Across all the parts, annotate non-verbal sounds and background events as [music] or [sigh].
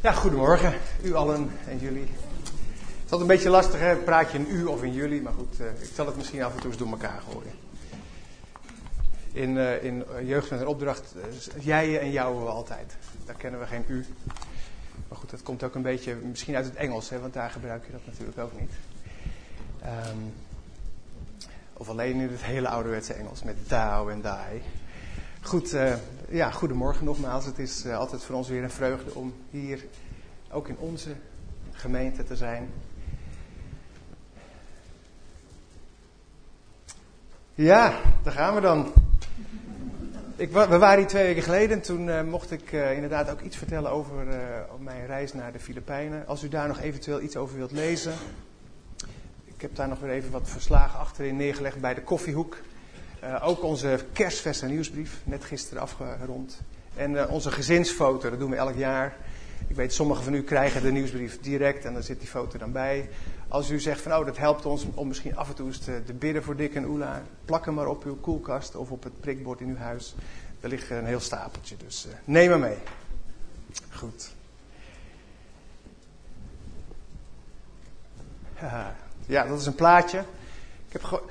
Ja, goedemorgen, u allen en jullie. Het is altijd een beetje lastig, praat je in u of in jullie, maar goed, uh, ik zal het misschien af en toe eens door elkaar gooien. In, uh, in jeugd met een opdracht, uh, jij en jou altijd. Daar kennen we geen u. Maar goed, dat komt ook een beetje misschien uit het Engels, hè? want daar gebruik je dat natuurlijk ook niet. Um, of alleen in het hele ouderwetse Engels met thou en die. Goed, uh, ja, goedemorgen nogmaals. Het is uh, altijd voor ons weer een vreugde om hier ook in onze gemeente te zijn. Ja, daar gaan we dan. Ik, we waren hier twee weken geleden en toen uh, mocht ik inderdaad ook iets vertellen over mijn reis naar de Filipijnen. Als u daar nog eventueel iets over wilt lezen. Ik heb daar nog weer even wat verslagen achterin neergelegd bij de koffiehoek. Uh, ook onze kerstfest en nieuwsbrief, net gisteren afgerond. En uh, onze gezinsfoto, dat doen we elk jaar. Ik weet, sommigen van u krijgen de nieuwsbrief direct en dan zit die foto dan bij. Als u zegt van, oh, dat helpt ons om misschien af en toe eens te, bidden voor Dick en Oela. Plak hem maar op uw koelkast of op het prikbord in uw huis. Er ligt een heel stapeltje, dus uh, neem hem mee. Goed. [laughs] Ja, dat is een plaatje. Ik heb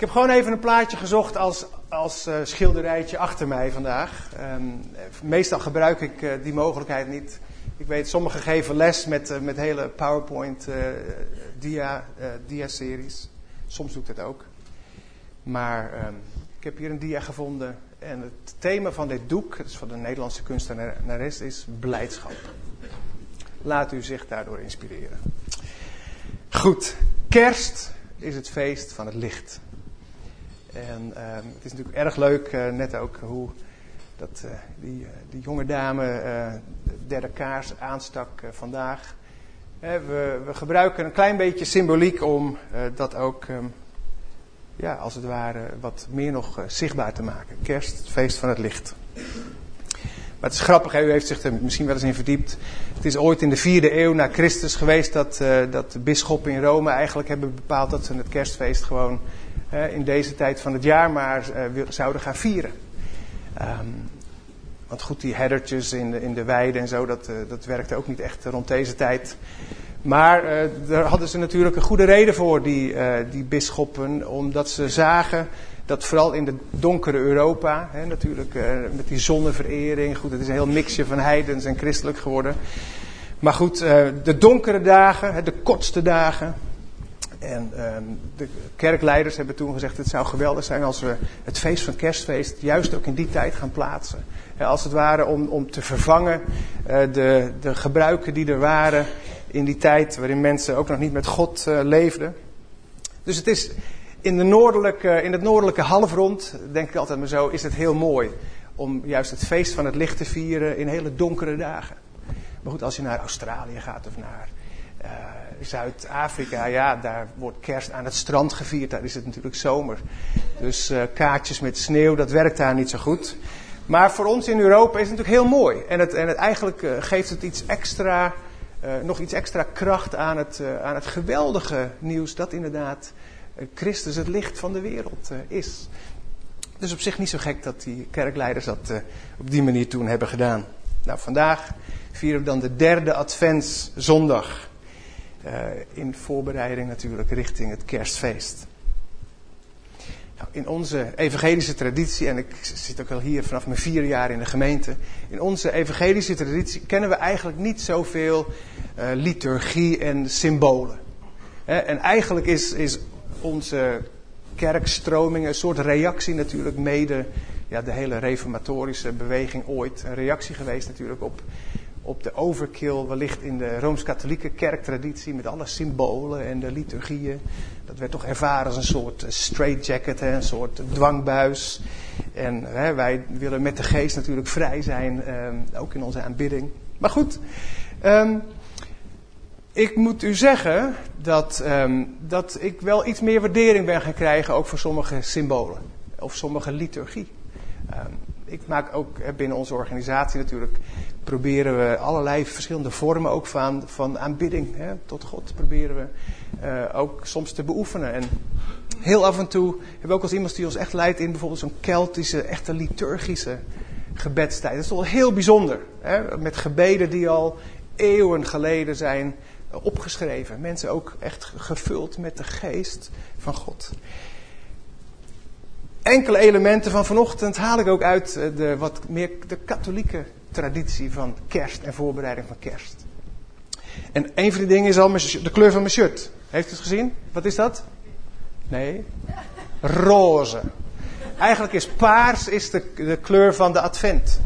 ik heb gewoon even een plaatje gezocht als, als uh, schilderijtje achter mij vandaag. Um, meestal gebruik ik uh, die mogelijkheid niet. Ik weet, sommigen geven les met, uh, met hele PowerPoint dia. Soms doe ik dat ook. Maar um, ik heb hier een dia gevonden. En het thema van dit doek, dat is van de Nederlandse kunstenares, is blijdschap. Laat u zich daardoor inspireren. Goed, kerst is het feest van het licht. En uh, het is natuurlijk erg leuk, uh, net ook hoe dat, uh, die, die jonge dame de derde kaars aanstak vandaag. we, we, gebruiken een klein beetje symboliek om dat ook, um, ja, als het ware, wat meer nog zichtbaar te maken. Kerst, het feest van het licht. Maar het is grappig, hè? u heeft zich er misschien wel eens in verdiept. Het is ooit in de vierde eeuw na Christus geweest dat, dat de bisschoppen in Rome eigenlijk hebben bepaald dat ze het kerstfeest gewoon in deze tijd van het jaar maar uh, zouden gaan vieren. Um, want goed, die herdertjes in de, in de weide en zo, dat, uh, dat werkte ook niet echt rond deze tijd. Maar uh, daar hadden ze natuurlijk een goede reden voor, die, die bisschoppen, omdat ze zagen dat vooral in de donkere Europa, hè, natuurlijk met die zonneverering, goed, het is een heel mixje van heidens en christelijk geworden. Maar goed, de donkere dagen, de kortste dagen, en um, de kerkleiders hebben toen gezegd: het zou geweldig zijn als we het feest van kerstfeest juist ook in die tijd gaan plaatsen. als het ware om, om te vervangen uh, de, de gebruiken die er waren in die tijd waarin mensen ook nog niet met God uh, leefden. Dus het is in, de noordelijke, in het noordelijke halfrond, denk ik altijd maar zo, is het heel mooi om juist het feest van het licht te vieren in hele donkere dagen. Maar goed, als je naar Australië gaat of naar uh, Zuid-Afrika, ja, daar wordt kerst aan het strand gevierd. Daar is het natuurlijk zomer. Dus uh, kaartjes met sneeuw, dat werkt daar niet zo goed. Maar voor ons in Europa is het natuurlijk heel mooi. En, het, en het eigenlijk uh, geeft het iets extra, nog iets extra kracht aan het, aan het geweldige nieuws dat inderdaad Christus het licht van de wereld is. Dus op zich niet zo gek dat die kerkleiders dat op die manier toen hebben gedaan. Nou, vandaag vieren we dan de derde Adventszondag. Uh, in voorbereiding natuurlijk richting het kerstfeest. Nou, in onze evangelische traditie, en ik zit ook al hier vanaf mijn vier jaar in de gemeente. In onze evangelische traditie kennen we eigenlijk niet zoveel uh, liturgie en symbolen. en eigenlijk is, is onze kerkstroming een soort reactie natuurlijk mede ja, de hele reformatorische beweging ooit. Een reactie geweest natuurlijk op op de overkill wellicht in de Rooms-Katholieke kerktraditie met alle symbolen en de liturgieën. Dat werd toch ervaren als een soort straitjacket, een soort dwangbuis. En hè, wij willen met de geest natuurlijk vrij zijn, eh, ook in onze aanbidding. Maar goed, eh, ik moet u zeggen dat, eh, dat ik wel iets meer waardering ben gaan krijgen ook voor sommige symbolen of sommige liturgie. Ehm, ik maak ook binnen onze organisatie natuurlijk proberen we allerlei verschillende vormen ook van, van aanbidding hè, tot God proberen we uh, ook soms te beoefenen. En heel af en toe hebben we ook als iemand die ons echt leidt in bijvoorbeeld zo'n Keltische, echte liturgische gebedstijd. Dat is toch wel heel bijzonder. Hè? Met gebeden die al eeuwen geleden zijn opgeschreven. Mensen ook echt gevuld met de geest van God. Enkele elementen van vanochtend haal ik ook uit de wat meer de katholieke traditie van kerst en voorbereiding van kerst. En een van die dingen is al de kleur van mijn shirt. Heeft u het gezien? Wat is dat? Nee. Roze. Eigenlijk is paars is de, de kleur van de advent.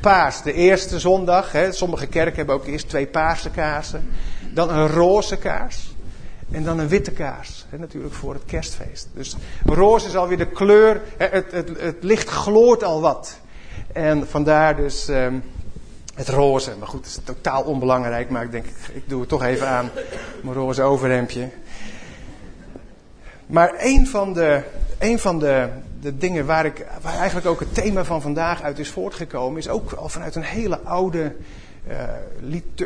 Paars, de eerste zondag. Hè. Sommige kerken hebben ook eerst twee paarse kaarsen. Dan een roze kaars. En dan een witte kaars. Hè, natuurlijk voor het kerstfeest. Dus roze is alweer de kleur. Het, het, het licht gloort al wat. En vandaar dus um, het roze. Maar goed, het is totaal onbelangrijk. Maar ik denk, ik doe het toch even aan. Mijn roze overhemdje. Maar een van de, een van de, de dingen waar, ik, waar eigenlijk ook het thema van vandaag uit is voortgekomen, is ook al vanuit een hele oude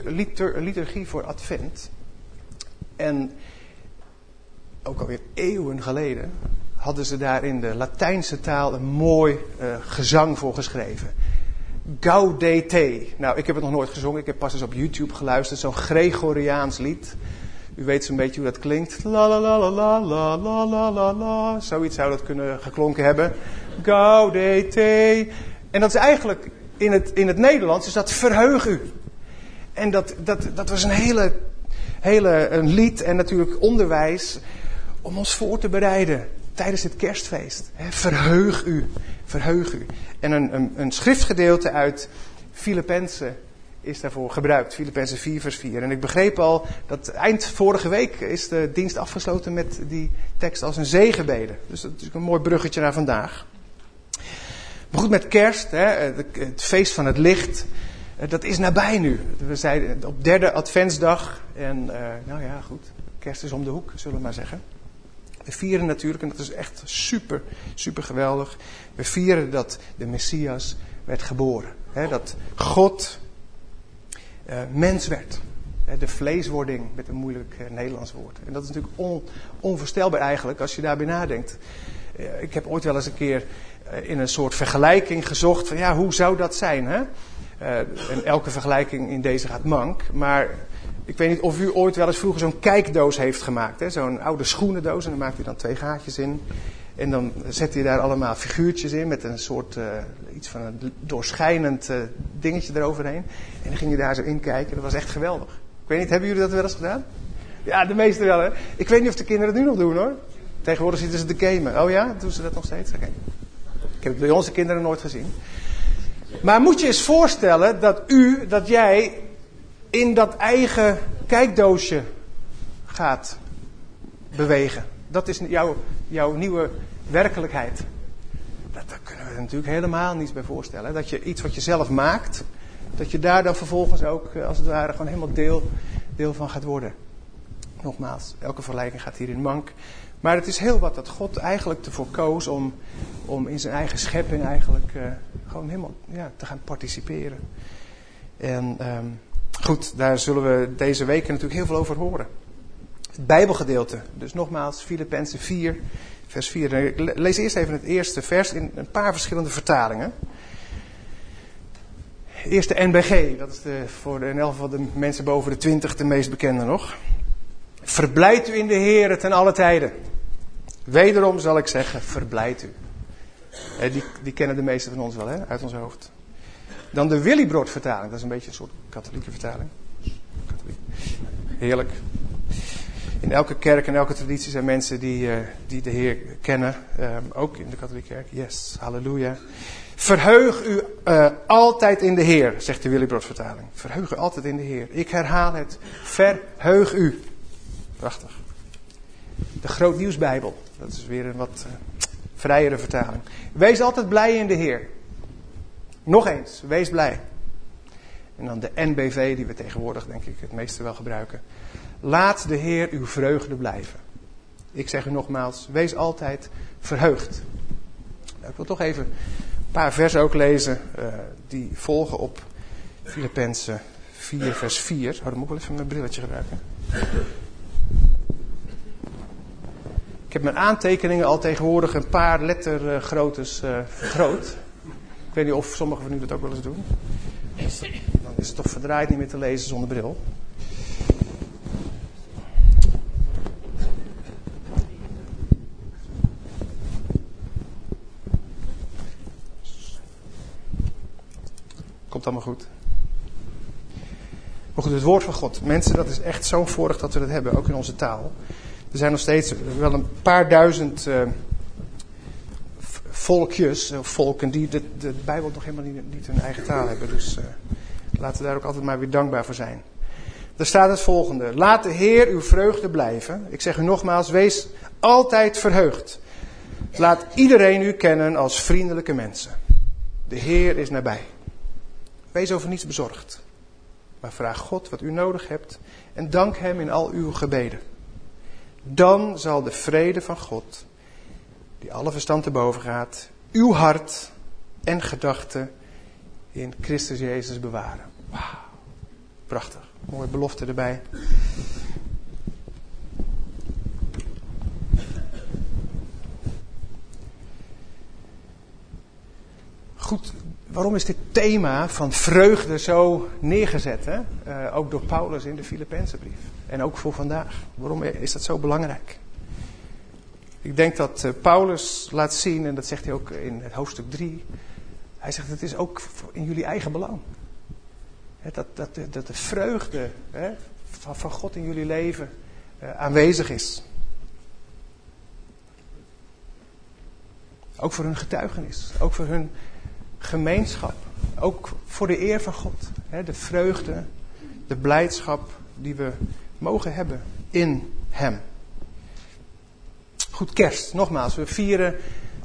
litur, liturgie voor Advent. En ook alweer eeuwen geleden hadden ze daar in de Latijnse taal een mooi uh, gezang voor geschreven. Gaudete. Nou, ik heb het nog nooit gezongen. Ik heb pas eens op YouTube geluisterd. Zo'n Gregoriaans lied. U weet zo'n beetje hoe dat klinkt. La la la la la la la la la la. Zoiets zou dat kunnen geklonken hebben. Gaudete. En dat is eigenlijk in het, in het Nederlands is dat verheug u. En dat, dat, dat was een hele, hele een lied en natuurlijk onderwijs om ons voor te bereiden tijdens het kerstfeest. verheug u, verheug u. En een, een, een schriftgedeelte uit Filippenzen is daarvoor gebruikt. Filippenzen 4 vers 4. En ik begreep al dat eind vorige week is de dienst afgesloten met die tekst als een zegenbede. Dus dat is een mooi bruggetje naar vandaag. Maar goed, met kerst, hè, het feest van het licht, eh, dat is nabij nu. We zijn op derde adventsdag en uh, nou ja, goed, kerst is om de hoek, zullen we maar zeggen. We vieren natuurlijk, en dat is echt super, super geweldig. We vieren dat de Messias werd geboren. Dat God uh, mens werd. De vleeswording met een moeilijk uh, Nederlands woord. En dat is natuurlijk on, onvoorstelbaar eigenlijk als je daarbij nadenkt. Uh, ik heb ooit wel eens een keer in een soort vergelijking gezocht van ja, hoe zou dat zijn? Hè? en elke vergelijking in deze gaat mank. Maar ik weet niet of u ooit wel eens vroeger zo'n kijkdoos heeft gemaakt. Zo'n oude schoenendoos en dan maakt u dan twee gaatjes in. En dan zet hij daar allemaal figuurtjes in met een soort, uh, iets van een doorschijnend uh, dingetje eroverheen. En dan ging je daar zo in kijken. Dat was echt geweldig. Ik weet niet, hebben jullie dat wel eens gedaan? Ja, de meeste wel hè. Ik weet niet of de kinderen het nu nog doen hoor. Tegenwoordig zitten ze te gamen. Oh ja, doen ze dat nog steeds? Oké. Ik heb het bij onze kinderen nooit gezien. Maar moet je eens voorstellen dat u, dat jij in dat eigen kijkdoosje gaat bewegen. Dat is jouw, jouw nieuwe werkelijkheid. Dat, daar kunnen we natuurlijk helemaal niets bij voorstellen. Dat je iets wat je zelf maakt, dat je daar dan vervolgens ook eh, als het ware gewoon helemaal deel, deel van gaat worden. Nogmaals, elke vergelijking gaat hier in mank. Maar het is heel wat dat God eigenlijk ervoor koos om, om in zijn eigen schepping eigenlijk uh, gewoon helemaal ja, te gaan participeren. En um, goed, daar zullen we deze weken natuurlijk heel veel over horen. Het Bijbelgedeelte, dus nogmaals Filippenzen 4, vers 4. Ik lees eerst even het eerste vers in een paar verschillende vertalingen. Eerst de NBG, dat is de, voor de, in elk geval de mensen boven de 20 de meest bekende nog. Verblijd u in de Heer ten alle tijden. Wederom zal ik zeggen, verblijd u. Die, die kennen de meesten van ons wel, hè, uit ons hoofd. Dan de Willybrod vertaling, dat is een beetje een soort katholieke vertaling. Heerlijk. In elke kerk en elke traditie zijn mensen die, uh, die de Heer kennen. Uh, ook in de katholieke kerk. Yes, halleluja. Verheug u uh, altijd in de Heer, zegt de Willybrod vertaling. Verheug u altijd in de Heer. Ik herhaal het. Verheug u. Prachtig. De Groot Nieuwsbijbel. Dat is weer een wat vrijere vertaling. Wees altijd blij in de Heer. Nog eens, wees blij. En dan de NBV, die we tegenwoordig denk ik het meeste wel gebruiken. Laat de Heer uw vreugde blijven. Ik zeg u nogmaals, wees altijd verheugd. Nou, ik wil toch even een paar versen ook lezen uh, die volgen op Filippenzen 4 vers 4. Oh, dan moet ik wel even mijn brilletje gebruiken. Ik heb mijn aantekeningen al tegenwoordig een paar lettergroottes uh, vergroot. Ik weet niet of sommigen van u dat ook wel eens doen. Dan is het toch verdraaid niet meer te lezen zonder bril. Komt allemaal goed. Maar goed, het woord van God. Mensen, dat is echt zo'n voordeel dat we dat hebben, ook in onze taal. Er zijn nog steeds wel een paar duizend uh, volkjes, of volken, die de, de Bijbel nog helemaal niet, hun eigen taal hebben. Dus uh, laten we daar ook altijd maar weer dankbaar voor zijn. Er staat het volgende. Laat de Heer uw vreugde blijven. Ik zeg u nogmaals, wees altijd verheugd. Laat iedereen u kennen als vriendelijke mensen. De Heer is nabij. Wees over niets bezorgd. Maar vraag God wat u nodig hebt en dank Hem in al uw gebeden. Dan zal de vrede van God, die alle verstand te boven gaat, uw hart en gedachten in Christus Jezus bewaren. Wauw, prachtig. Mooie belofte erbij. Goed, waarom is dit thema van vreugde zo neergezet? Hè? Uh, ook door Paulus in de Filippenzenbrief. En ook voor vandaag. Waarom is dat zo belangrijk? Ik denk dat uh, Paulus laat zien, en dat zegt hij ook in het hoofdstuk 3. Hij zegt: Het is ook in jullie eigen belang. Dat, dat, dat de vreugde van, van, God in jullie leven uh, aanwezig is. Ook voor hun getuigenis. Ook voor hun gemeenschap. Ook voor de eer van God. De vreugde, de blijdschap die we mogen hebben in Hem. Goed, kerst. Nogmaals, we vieren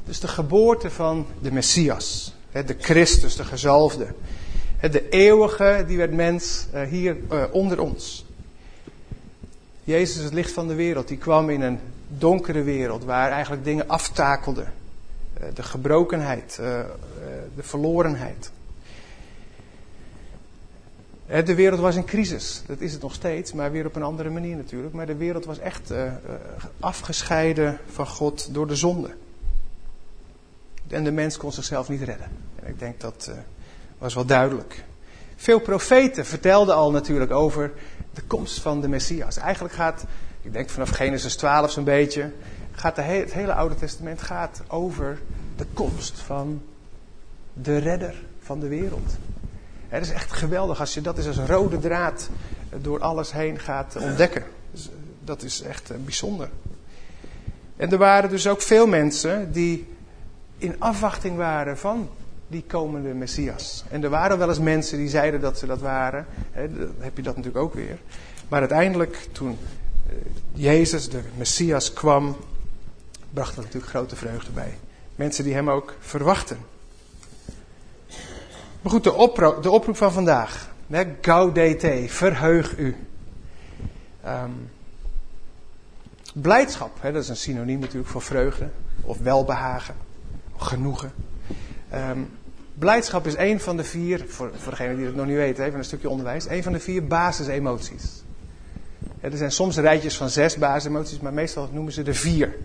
dus de geboorte van de Messias. De Christus, de gezalfde. De eeuwige, die werd mens eh, hier eh, onder ons. Jezus, het licht van de wereld, die kwam in een donkere wereld waar eigenlijk dingen aftakelden. Eh, de gebrokenheid, de verlorenheid. De wereld was in crisis, dat is het nog steeds, maar weer op een andere manier natuurlijk. Maar de wereld was echt afgescheiden van God door de zonde. En de mens kon zichzelf niet redden. En ik denk dat was wel duidelijk. Veel profeten vertelden al natuurlijk over de komst van de Messias. Eigenlijk gaat, ik denk vanaf Genesis 12 zo'n beetje, gaat het hele Oude Testament gaat over de komst van de redder van de wereld. Het is echt geweldig als je dat is als rode draad door alles heen gaat ontdekken. Dus, eh, dat is echt eh, bijzonder. En er waren dus ook veel mensen die in afwachting waren van die komende Messias. En er waren wel eens mensen die zeiden dat ze dat waren. dan heb je dat natuurlijk ook weer. Maar uiteindelijk, toen eh, Jezus, de Messias, kwam, bracht dat natuurlijk grote vreugde bij. Mensen die hem ook verwachten. Maar goed, de, oproep, de oproep van vandaag. Gaudete, verheug u. Um, blijdschap, hè, dat is een synoniem natuurlijk voor vreugde. Of welbehagen. Of genoegen. Um, blijdschap is een van de vier, voor, voor die het nog niet weten, even een stukje onderwijs. Een van de vier basisemoties. er zijn soms rijtjes van zes basisemoties, maar meestal noemen ze er vier.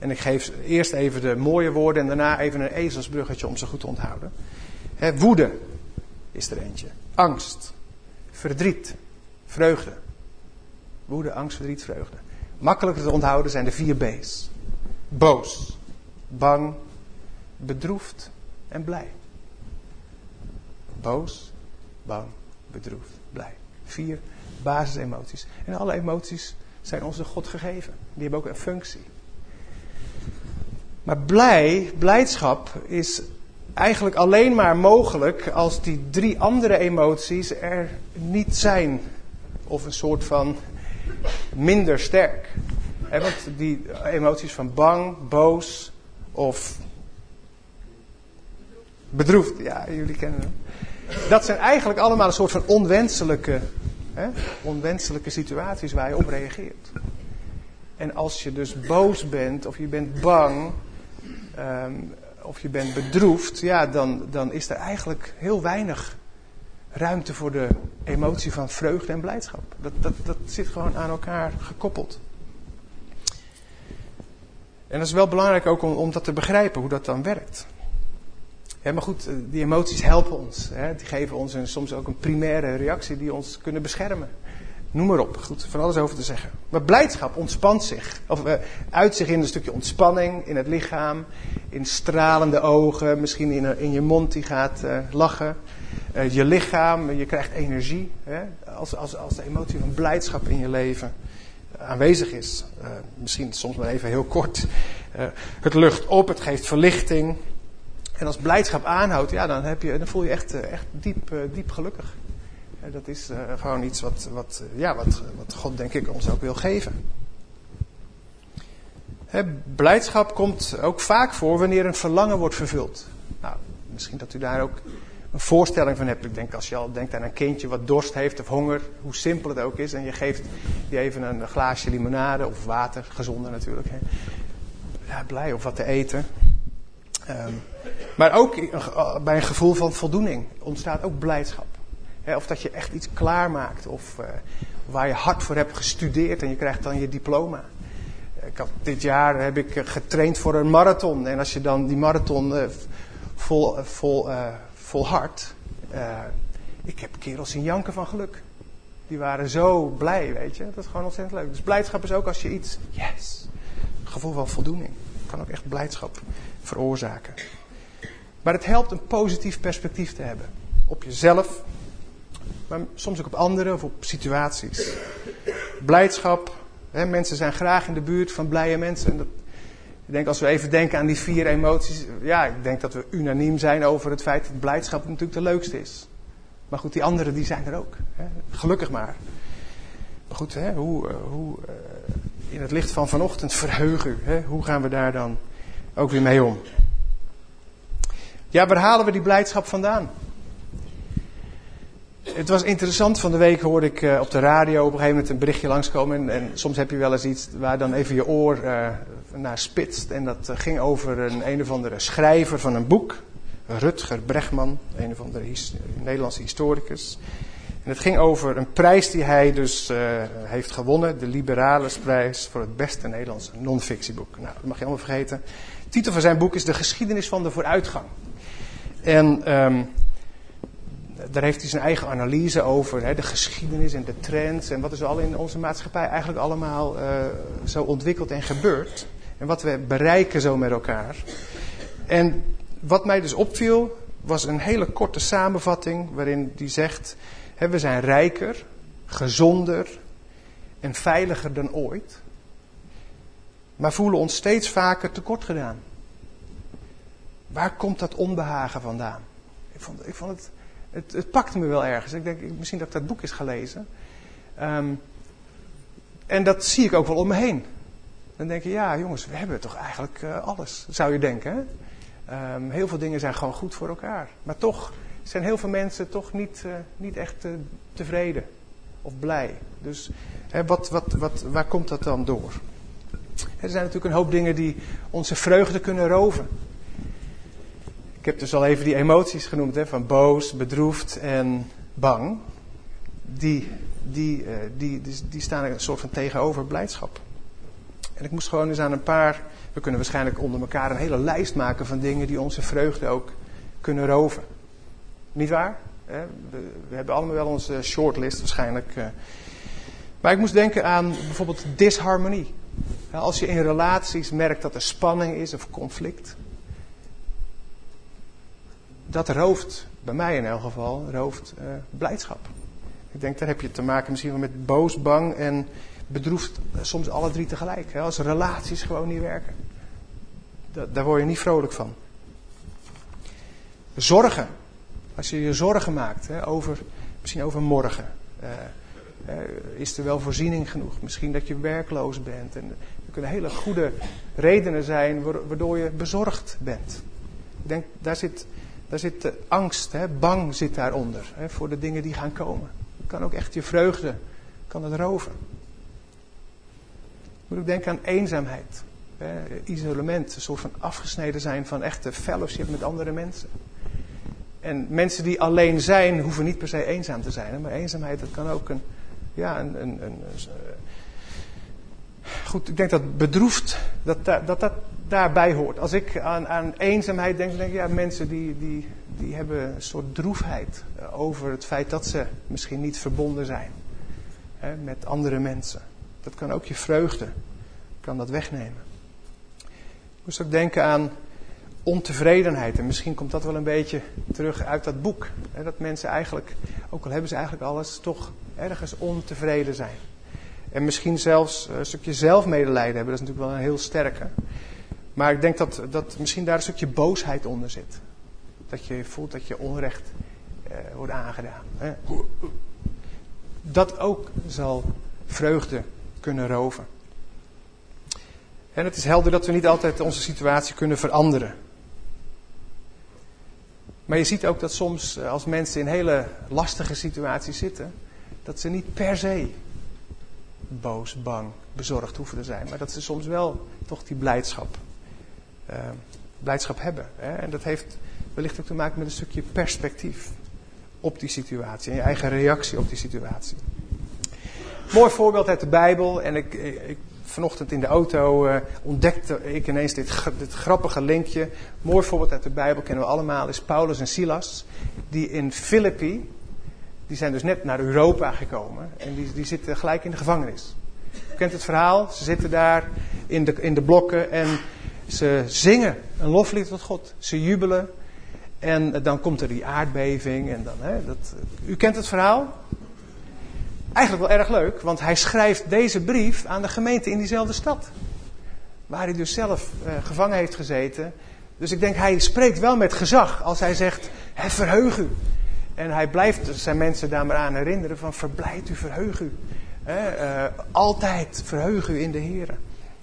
En ik geef eerst even de mooie woorden en daarna even een ezelsbruggetje om ze goed te onthouden. woede is er eentje. Angst. Verdriet. Vreugde. Woede, angst, verdriet, vreugde. Makkelijker te onthouden zijn de vier B's. Boos. Bang. Bedroefd. En blij. Boos. Bang. Bedroefd. Blij. Vier basisemoties. En alle emoties zijn door God gegeven. Die hebben ook een functie. Maar blij, blijdschap is eigenlijk alleen maar mogelijk als die drie andere emoties er niet zijn. Of een soort van minder sterk. want die emoties van bang, boos of bedroefd, ja, jullie kennen hem. Dat zijn eigenlijk allemaal een soort van onwenselijke, onwenselijke situaties waar je op reageert. En als je dus boos bent of je bent bang, um, of je bent bedroefd, ja, dan, dan is er eigenlijk heel weinig ruimte voor de emotie van vreugde en blijdschap. Dat, dat, dat zit gewoon aan elkaar gekoppeld. En dat is wel belangrijk ook om, om dat te begrijpen, hoe dat dan werkt. Maar goed, die emoties helpen ons. Hè? Die geven ons een, soms ook een primaire reactie die ons kunnen beschermen. Noem maar op. Goed, van alles over te zeggen. Maar blijdschap ontspant zich. Of uh, uit zich in een stukje ontspanning in het lichaam. In stralende ogen. Misschien in, in je mond die gaat uh, lachen. Uh, je lichaam, je krijgt energie. Hè? Als, als, als de emotie van blijdschap in je leven aanwezig is. misschien soms maar even heel kort. het lucht op, het geeft verlichting. En als blijdschap aanhoudt, ja, dan, heb je, dan voel je echt, echt diep, diep gelukkig. Dat is uh, gewoon iets wat, wat, ja, wat, wat God denk ik ons ook wil geven. Blijdschap komt ook vaak voor wanneer een verlangen wordt vervuld. Nou, misschien dat u daar ook een voorstelling van hebt. Ik denk als je al denkt aan een kindje wat dorst heeft of honger, hoe simpel het ook is, en je geeft die even een glaasje limonade of water, gezonder natuurlijk. Blij of wat te eten. Um, maar ook bij een gevoel van voldoening ontstaat ook blijdschap of dat je echt iets klaarmaakt. Of uh, waar je hard voor hebt gestudeerd en je krijgt dan je diploma. Ik had, dit jaar heb ik getraind voor een marathon. En als je dan die marathon uh, vol, uh, vol, vol hard. ik heb kerels in janken van geluk. Die waren zo blij, weet je. Dat is gewoon ontzettend leuk. Dus blijdschap is ook als je iets. Yes. gevoel van voldoening. Kan ook echt blijdschap veroorzaken. Maar het helpt een positief perspectief te hebben. Op jezelf, maar soms ook op anderen of op situaties. Blijdschap. Hè, mensen zijn graag in de buurt van blije mensen. En dat, ik denk als we even denken aan die vier emoties. Ja, ik denk dat we unaniem zijn over het feit dat blijdschap natuurlijk de leukste is. Maar goed, die anderen die zijn er ook. Hè. Gelukkig maar. Maar goed, hè, hoe, eh, hoe uh, in het licht van vanochtend verheugen. Hè, hoe gaan we daar dan ook weer mee om? Ja, waar halen we die blijdschap vandaan? Het was interessant, van de week hoorde ik uh, op de radio op een gegeven moment een berichtje langskomen. En, soms heb je wel eens iets waar dan even je oor uh, naar spitst. En dat uh, ging over een een of andere schrijver van een boek. Rutger Bregman, een of andere Nederlandse historicus. En het ging over een prijs die hij dus heeft gewonnen. De Liberalesprijs voor het beste Nederlandse non-fictieboek. Nou, dat mag je allemaal vergeten. Titel van zijn boek is De geschiedenis van de vooruitgang. En... Um, daar heeft hij zijn eigen analyse over, hè, de geschiedenis en de trends en wat is al in onze maatschappij eigenlijk allemaal uh, zo ontwikkeld en gebeurd. En wat we bereiken zo met elkaar. En wat mij dus opviel, was een hele korte samenvatting waarin hij zegt, hè, we zijn rijker, gezonder en veiliger dan ooit, maar voelen ons steeds vaker tekort gedaan. Waar komt dat onbehagen vandaan? Ik vond, ik vond het het, het me wel ergens. Ik denk, misschien dat ik dat boek eens gelezen. Um, en dat zie ik ook wel om me heen. Dan denk je, ja jongens, we hebben toch eigenlijk uh, alles, zou je denken. Hè? Um, heel veel dingen zijn gewoon goed voor elkaar. Maar toch zijn heel veel mensen toch niet, uh, niet echt uh, tevreden of blij. Dus hè, wat, wat, wat, waar komt dat dan door? Er zijn natuurlijk een hoop dingen die onze vreugde kunnen roven. Ik heb dus al even die emoties genoemd, hè, van boos, bedroefd en bang. Die, die, uh, die, die, die staan een soort van tegenover blijdschap. En ik moest gewoon eens aan een paar. We kunnen waarschijnlijk onder elkaar een hele lijst maken van dingen die onze vreugde ook kunnen roven. Niet waar? We, hebben allemaal wel onze shortlist waarschijnlijk. Uh. Maar ik moest denken aan bijvoorbeeld disharmonie. Als je in relaties merkt dat er spanning is of conflict dat rooft, bij mij in elk geval, rooft uh, blijdschap. Ik denk, daar heb je te maken misschien wel met boos, bang en bedroefd, uh, soms alle drie tegelijk. Hè, als relaties gewoon niet werken. Da daar word je niet vrolijk van. Zorgen. Als je je zorgen maakt hè, over, misschien over morgen. Uh, is er wel voorziening genoeg? Misschien dat je werkloos bent. En er kunnen hele goede redenen zijn waardoor je bezorgd bent. Ik denk, daar zit daar zit de angst, hè, bang zit daaronder hè, voor de dingen die gaan komen. Het kan ook echt je vreugde, kan het roven. Moet ik denken aan eenzaamheid. Hè, isolement, een soort van afgesneden zijn van echte fellowship met andere mensen. En mensen die alleen zijn, hoeven niet per se eenzaam te zijn. Maar eenzaamheid, dat kan ook een, ja, een, een, een, goed, ik denk dat bedroefd, dat dat, dat daarbij hoort. Als ik aan, aan eenzaamheid denk, dan denk ik, ja, mensen die, die, die hebben een soort droefheid over het feit dat ze misschien niet verbonden zijn hè, met andere mensen. Dat kan ook je vreugde, kan dat wegnemen. Ik moest ook denken aan ontevredenheid. En misschien komt dat wel een beetje terug uit dat boek. Hè, dat mensen eigenlijk, ook al hebben ze eigenlijk alles, toch ergens ontevreden zijn. En misschien zelfs een stukje zelfmedelijden hebben, dat is natuurlijk wel een heel sterke. Maar ik denk dat, dat misschien daar een stukje boosheid onder zit. Dat je voelt dat je onrecht eh, wordt aangedaan. Hè. Dat ook zal vreugde kunnen roven. En het is helder dat we niet altijd onze situatie kunnen veranderen. Maar je ziet ook dat soms eh, als mensen in hele lastige situaties zitten, dat ze niet per se boos, bang, bezorgd hoeven te zijn. Maar dat ze soms wel toch die blijdschap, uh, blijdschap hebben. Hè? En dat heeft wellicht ook te maken met een stukje perspectief op die situatie. En je eigen reactie op die situatie. Mooi voorbeeld uit de Bijbel. En ik, ik vanochtend in de auto uh, ontdekte ik ineens dit, dit, grappige linkje. Mooi voorbeeld uit de Bijbel kennen we allemaal. Is Paulus en Silas. Die in Filippi die zijn dus net naar Europa gekomen en die, die zitten gelijk in de gevangenis. U kent het verhaal, ze zitten daar in de, in de blokken en ze zingen een loflied tot God. Ze jubelen en dan komt er die aardbeving en dan, hè, dat, u kent het verhaal? Eigenlijk wel erg leuk, want hij schrijft deze brief aan de gemeente in diezelfde stad. Waar hij dus zelf uh, gevangen heeft gezeten. Dus ik denk, hij spreekt wel met gezag als hij zegt, verheug u. En hij blijft zijn mensen daar maar aan herinneren van verblijd u, verheug u. Uh, altijd verheug u in de Heer.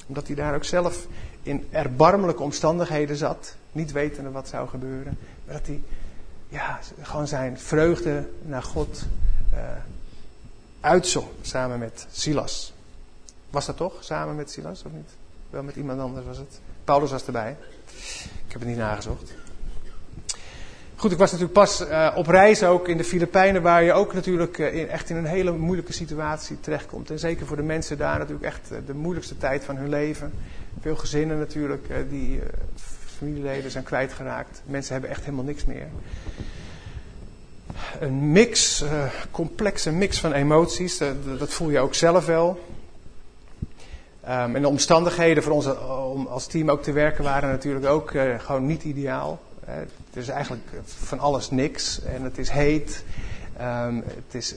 Omdat hij daar ook zelf in erbarmelijke omstandigheden zat. Niet wetende wat zou gebeuren. Maar dat hij ja, gewoon zijn vreugde naar God uh. Samen met Silas. Was dat toch? Samen met Silas of niet? Wel met iemand anders was het. Paulus was erbij. Ik heb het niet nagezocht. Goed, ik was natuurlijk pas uh, op reis ook in de Filipijnen, waar je ook natuurlijk uh, in, echt in een hele moeilijke situatie terechtkomt. En zeker voor de mensen daar natuurlijk echt uh, de moeilijkste tijd van hun leven. Veel gezinnen natuurlijk, die familieleden zijn kwijtgeraakt. Mensen hebben echt helemaal niks meer. Een mix, complexe mix van emoties, dat voel je ook zelf wel. Um, en de omstandigheden voor ons om als team ook te werken waren natuurlijk ook gewoon niet ideaal. Is eigenlijk van alles niks en het is heet. Um, het, is,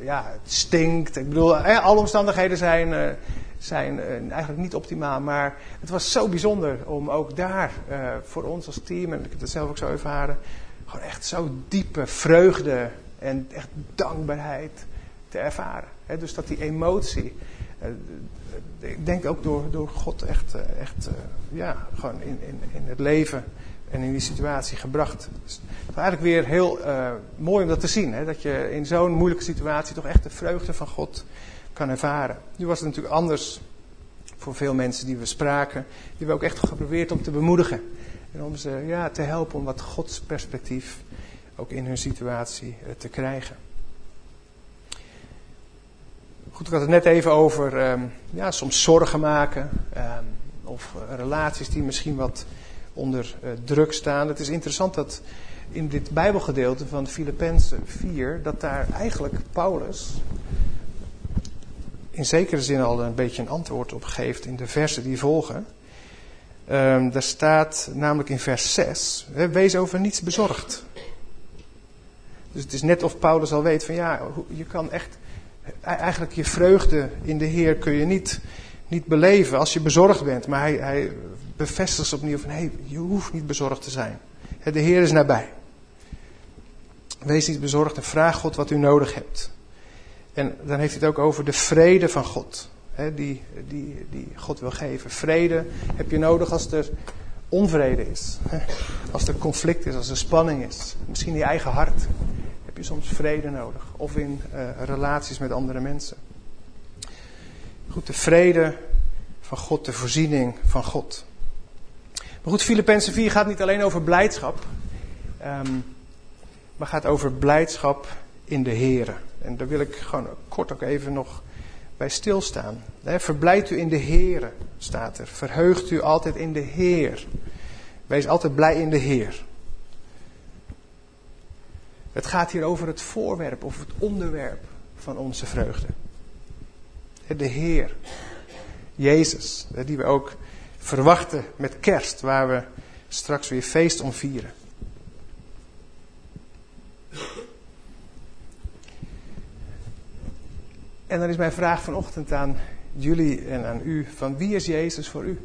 ja, het stinkt. Ik bedoel, alle omstandigheden zijn, uh, zijn uh, eigenlijk niet optimaal. Maar het was zo bijzonder om ook daar uh, voor ons als team, en ik heb het zelf ook zo ervaren, gewoon echt zo diepe vreugde en echt dankbaarheid te ervaren. Dus dat die emotie, ik denk ook door, door God echt, echt ja, gewoon in, in, in het leven en in die situatie gebracht. Dus het is eigenlijk weer heel uh, mooi om dat te zien. Hè? Dat je in zo'n moeilijke situatie toch echt de vreugde van God kan ervaren. Nu was het natuurlijk anders voor veel mensen die we spraken. Die we ook echt geprobeerd om te bemoedigen. En om ze ja, te helpen om wat Gods perspectief ook in hun situatie uh, te krijgen. Goed, ik had het net even over um, ja, soms zorgen maken. Um, of uh, relaties die misschien wat onder uh, druk staan. Het is interessant dat in dit Bijbelgedeelte van Filippenzen 4, dat daar eigenlijk Paulus in zekere zin al een beetje een antwoord op geeft in de versen die volgen. Um, daar staat namelijk in vers 6, wees over niets bezorgd. Dus het is net of Paulus al weet van ja, je kan echt, e-, eigenlijk je vreugde in de Heer kun je niet, niet beleven als je bezorgd bent. Maar hij, hij bevestigt ze opnieuw van hé, hey, je hoeft niet bezorgd te zijn. De Heer is nabij. Wees niet bezorgd en vraag God wat u nodig hebt. En dan heeft hij het ook over de vrede van God. Hè, die, die, die God wil geven. Vrede heb je nodig als er onvrede is. Als er conflict is, als er spanning is. Misschien in je eigen hart heb je soms vrede nodig. Of in uh, relaties met andere mensen. Goed, de vrede van God, de voorziening van God. Maar goed, Filippenzen 4 gaat niet alleen over blijdschap, um, maar gaat over blijdschap in de Here. En daar wil ik gewoon kort ook even nog bij stilstaan. Verblijft u in de Heer, staat er. Verheugt u altijd in de Heer. Wees altijd blij in de Heer. Het gaat hier over het voorwerp of het onderwerp van onze vreugde. De Heer, Jezus, die we ook verwachten met kerst, waar we straks weer feest om vieren. En dan is mijn vraag vanochtend aan jullie en aan u: van wie is Jezus voor u?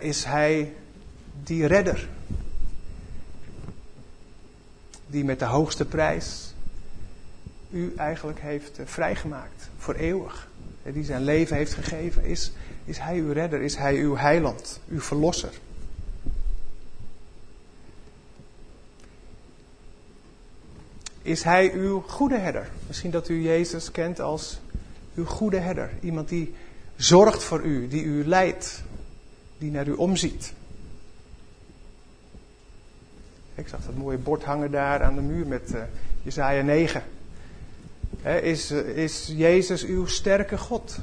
is hij die redder? Die met de hoogste prijs u eigenlijk heeft eh, vrijgemaakt voor eeuwig. Die zijn leven heeft gegeven. Is, is hij uw redder? Is hij uw heiland? Uw verlosser? Is hij uw goede herder? Misschien dat u Jezus kent als uw goede herder. Iemand die zorgt voor u, die u leidt, die naar u omziet. Ik zag dat mooie bord hangen daar aan de muur met uh, Jezaja 9. is, uh, is Jezus uw sterke God?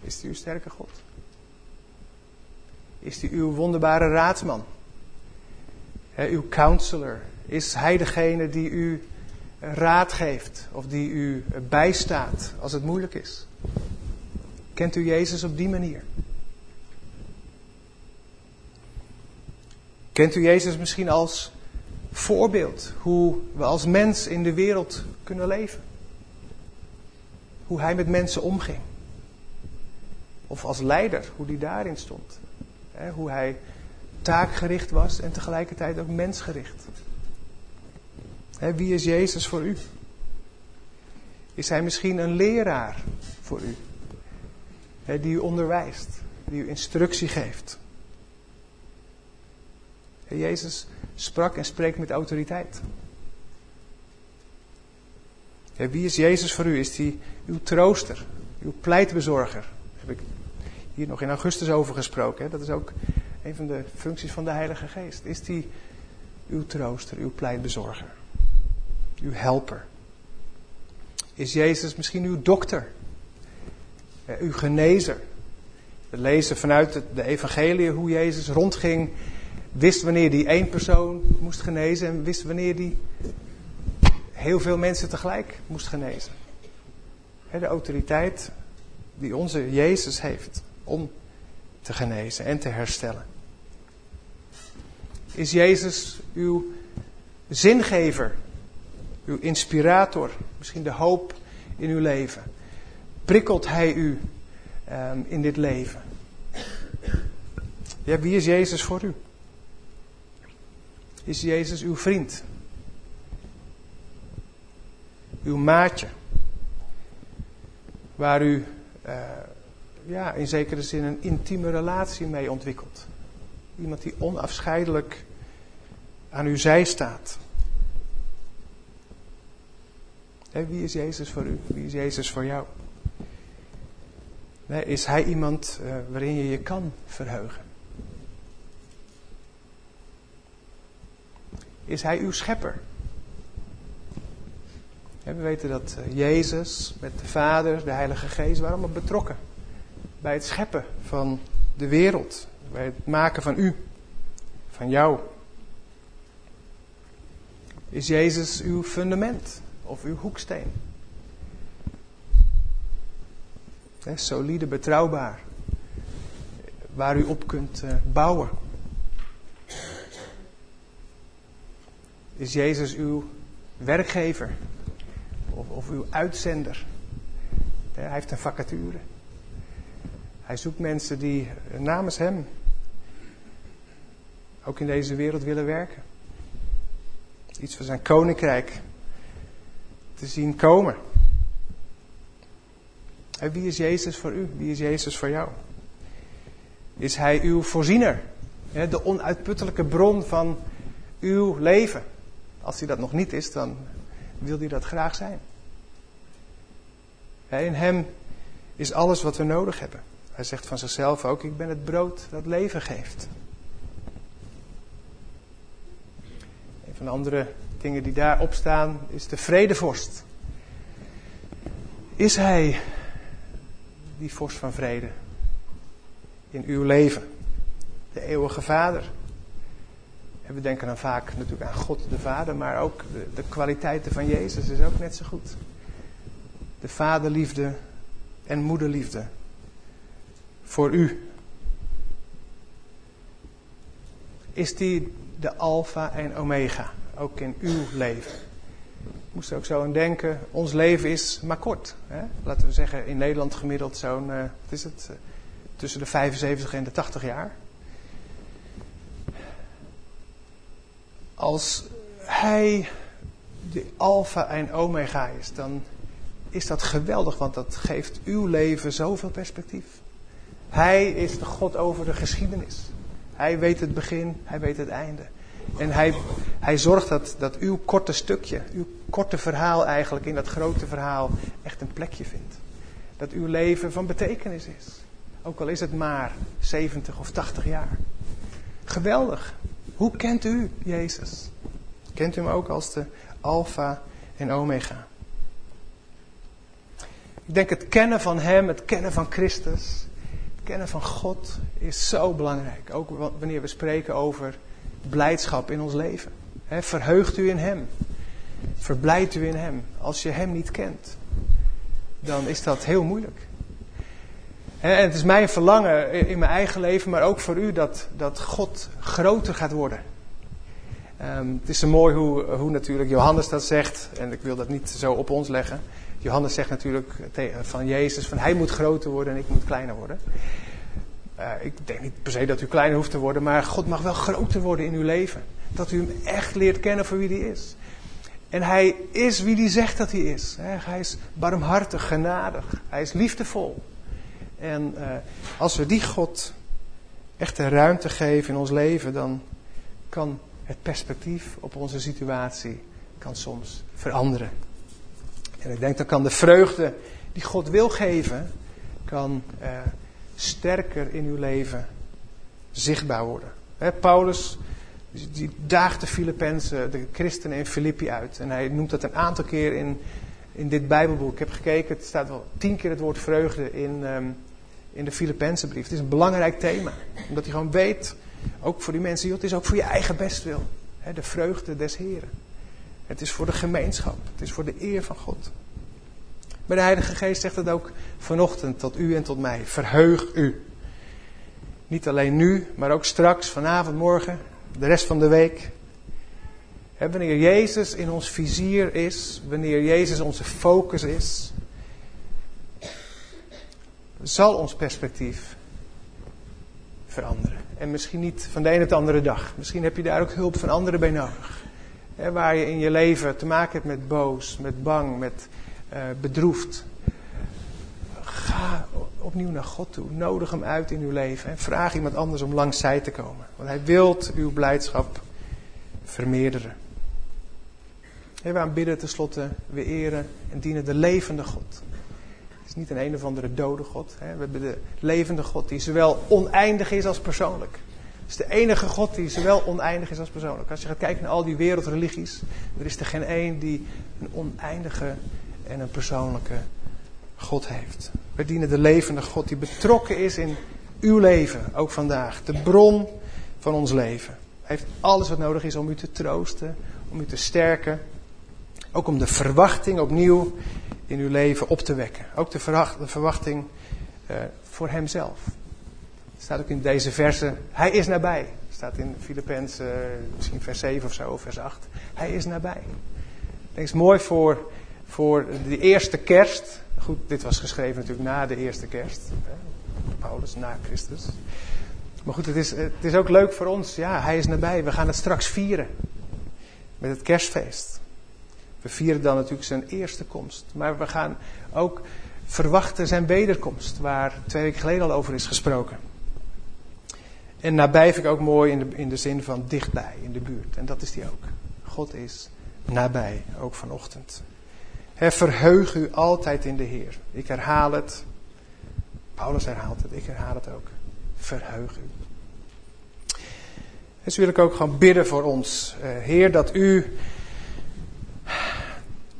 Is hij uw sterke God? Is hij uw wonderbare raadsman? uw counselor. Is hij degene die u raad geeft of die u bijstaat als het moeilijk is? Kent u Jezus op die manier? Kent u Jezus misschien als voorbeeld hoe we als mens in de wereld kunnen leven? Hoe hij met mensen omging. Of als leider, hoe hij daarin stond. Hoe hij taakgericht was en tegelijkertijd ook mensgericht. wie is Jezus voor u? Is hij misschien een leraar voor u? die u onderwijst, die u instructie geeft. Jezus sprak en spreekt met autoriteit. wie is Jezus voor u? Is hij uw trooster, uw pleitbezorger? Daar heb ik hier nog in augustus over gesproken. Dat is ook een van de functies van de Heilige Geest. Is die uw trooster, uw pleitbezorger, uw helper? Is Jezus misschien uw dokter, uw genezer? We lezen vanuit de evangelie hoe Jezus rondging, wist wanneer hij één persoon moest genezen en wist wanneer hij heel veel mensen tegelijk moest genezen. De autoriteit die onze Jezus heeft om te genezen en te herstellen. Is Jezus uw zingever, uw inspirator, misschien de hoop in uw leven? Prikkelt Hij u um, in dit leven? Wie is Jezus voor u? Is Jezus uw vriend? Uw maatje? Waar u uh, ja, in zekere zin een intieme relatie mee ontwikkelt. Iemand die onafscheidelijk aan uw zij staat. wie is Jezus voor u? Wie is Jezus voor jou? is Hij iemand uh, waarin je je kan verheugen? Is Hij uw schepper? we weten dat uh, Jezus met de Vader, de Heilige Geest, waren allemaal betrokken bij het scheppen van de wereld, bij het maken van u, van jou. Is Jezus uw fundament of uw hoeksteen? Solide, betrouwbaar, waar u op kunt uh, bouwen. Is Jezus uw werkgever of, of uw uitzender? Hij heeft een vacature. Hij zoekt mensen die namens Hem ook in deze wereld willen werken. Iets van zijn koninkrijk te zien komen. En wie is Jezus voor u? Wie is Jezus voor jou? Is Hij uw voorziener? De onuitputtelijke bron van uw leven. Als hij dat nog niet is, dan wil hij dat graag zijn. In Hem is alles wat we nodig hebben. Hij zegt van zichzelf ook: Ik ben het brood dat leven geeft. van de andere dingen die daarop staan, is de vredevorst. Is hij die vorst van vrede in uw leven? De eeuwige Vader. We denken dan vaak natuurlijk aan God de Vader, maar ook de, kwaliteiten van Jezus is ook net zo goed. De vaderliefde en moederliefde voor u. Is die de alfa en omega, ook in uw leven? Ik moest ook zo aan denken, ons leven is maar kort. Hè? Laten we zeggen in Nederland gemiddeld zo'n, uh, wat is het, uh, tussen de 75 en de 80 jaar. Als hij de alfa en omega is, dan is dat geweldig, want dat geeft uw leven zoveel perspectief. Hij is de God over de geschiedenis. Hij weet het begin, hij weet het einde. En hij, hij zorgt dat, dat uw korte stukje, uw korte verhaal eigenlijk in dat grote verhaal echt een plekje vindt. Dat uw leven van betekenis is. Ook al is het maar 70 of 80 jaar. Geweldig. Hoe kent u Jezus? Kent u hem ook als de Alpha en Omega? Ik denk het kennen van Hem, het kennen van Christus, het kennen van God is zo belangrijk. Ook wanneer we spreken over blijdschap in ons leven. verheugt u in Hem. Verblijdt u in Hem. Als je Hem niet kent, dan is dat heel moeilijk. En het is mijn verlangen in mijn eigen leven, maar ook voor u, dat, dat God groter gaat worden. Um, het is zo mooi hoe, hoe natuurlijk Johannes dat zegt, en ik wil dat niet zo op ons leggen. Johannes zegt natuurlijk van Jezus, van hij moet groter worden en ik moet kleiner worden. Uh, ik denk niet per se dat u kleiner hoeft te worden, maar God mag wel groter worden in uw leven. Dat u hem echt leert kennen voor wie hij is. En hij is wie hij zegt dat hij is. Hij is barmhartig, genadig. Hij is liefdevol. En uh, als we die God echt de ruimte geven in ons leven, dan kan het perspectief op onze situatie kan soms veranderen. En ik denk dan kan de vreugde die God wil geven, kan uh, sterker in uw leven zichtbaar worden. Paulus die daagt de Filippenzen, de christenen in Filippi uit. En hij noemt dat een aantal keer in, in dit Bijbelboek. Ik heb gekeken, het staat wel tien keer het woord vreugde in, um, in de Filippenzenbrief. Het is een belangrijk thema. Omdat hij gewoon weet, ook voor die mensen, het is ook voor je eigen bestwil. De vreugde des Heren. Het is voor de gemeenschap. Het is voor de eer van God. Maar de Heilige Geest zegt het ook vanochtend tot u en tot mij. Verheug u. Niet alleen nu, maar ook straks, vanavond, morgen, de rest van de week. wanneer Jezus in ons vizier is, wanneer Jezus onze focus is, zal ons perspectief veranderen. En misschien niet van de ene op de andere dag. Misschien heb je daar ook hulp van anderen bij nodig. waar je in je leven te maken hebt met boos, met bang, met uh, bedroefd. Ga opnieuw naar God toe. Nodig hem uit in uw leven. En vraag iemand anders om langs zij te komen. Want hij wilt uw blijdschap vermeerderen. En we aanbidden tenslotte, we eren en dienen de levende God. Het is niet een een of andere dode God. Hè. We hebben de levende God die zowel oneindig is als persoonlijk. Het is de enige God die zowel oneindig is als persoonlijk. Als je gaat kijken naar al die wereldreligies, er is er geen één die een oneindige en een persoonlijke God heeft. We dienen de levende God die betrokken is in uw leven, ook vandaag. De bron van ons leven. Hij heeft alles wat nodig is om u te troosten, om u te sterken. Ook om de verwachting opnieuw in uw leven op te wekken. Ook de, verwachting uh, voor hemzelf. Het staat ook in deze verse. Hij is nabij. Het staat in Filippenzen, uh, misschien vers 7 of zo, vers 8. Hij is nabij. Het is mooi voor, voor de eerste kerst. Goed, dit was geschreven natuurlijk na de eerste kerst. Paulus na Christus. Maar goed, het is, het is ook leuk voor ons. Ja, hij is nabij. We gaan het straks vieren. Met het kerstfeest. We vieren dan natuurlijk zijn eerste komst. Maar we gaan ook verwachten zijn wederkomst. Waar twee weken geleden al over is gesproken. En nabij vind ik ook mooi in de, in de zin van dichtbij, in de buurt. En dat is die ook. God is nabij, ook vanochtend. He, verheug u altijd in de Heer. Ik herhaal het. Paulus herhaalt het, ik herhaal het ook. Verheug u. En zo wil ik ook gewoon bidden voor ons. Uh, Heer, dat u,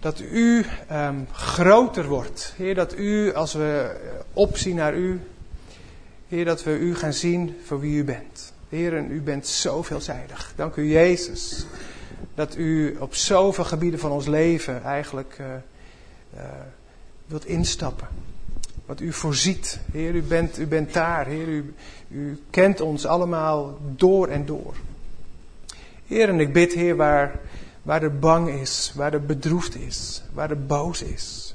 dat u um, groter wordt. Heer, dat u, als we opzien naar u, Heer, dat we u gaan zien voor wie u bent. Heer, en u bent zo veelzijdig. Dank u, Jezus, dat u op zoveel gebieden van ons leven eigenlijk uh, uh, wilt instappen. Wat u voorziet. Heer, u bent, u bent daar. Heer, u, u kent ons allemaal door en door. Heer, en ik bid, Heer, waar, waar er bang is, waar er bedroefd is, waar er boos is.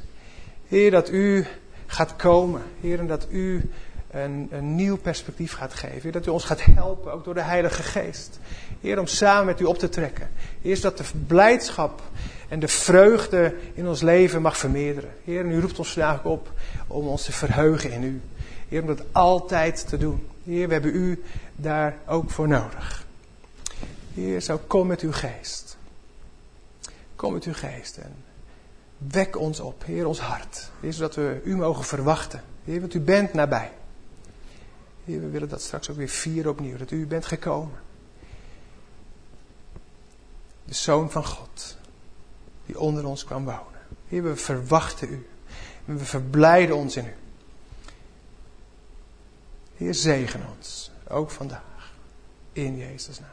Heer, dat u gaat komen. Heer, en dat u een, nieuw perspectief gaat geven. Heer, dat u ons gaat helpen, ook door de Heilige Geest. Heer, om samen met u op te trekken. Eerst dat de blijdschap en de vreugde in ons leven mag vermeerderen. Heer, en u roept ons vandaag op om ons te verheugen in u. Heer, om dat altijd te doen. Heer, we hebben u daar ook voor nodig. Heer, zo kom met uw geest. Kom met uw geest en wek ons op, Heer, ons hart. Heer, zodat we u mogen verwachten. Heer, want u bent nabij. Heer, we willen dat straks ook weer vieren opnieuw, dat u bent gekomen. De Zoon van God, die onder ons kwam wonen. Heer, we verwachten u. En we verblijden ons in u. Heer, zegen ons, ook vandaag. In Jezus' naam.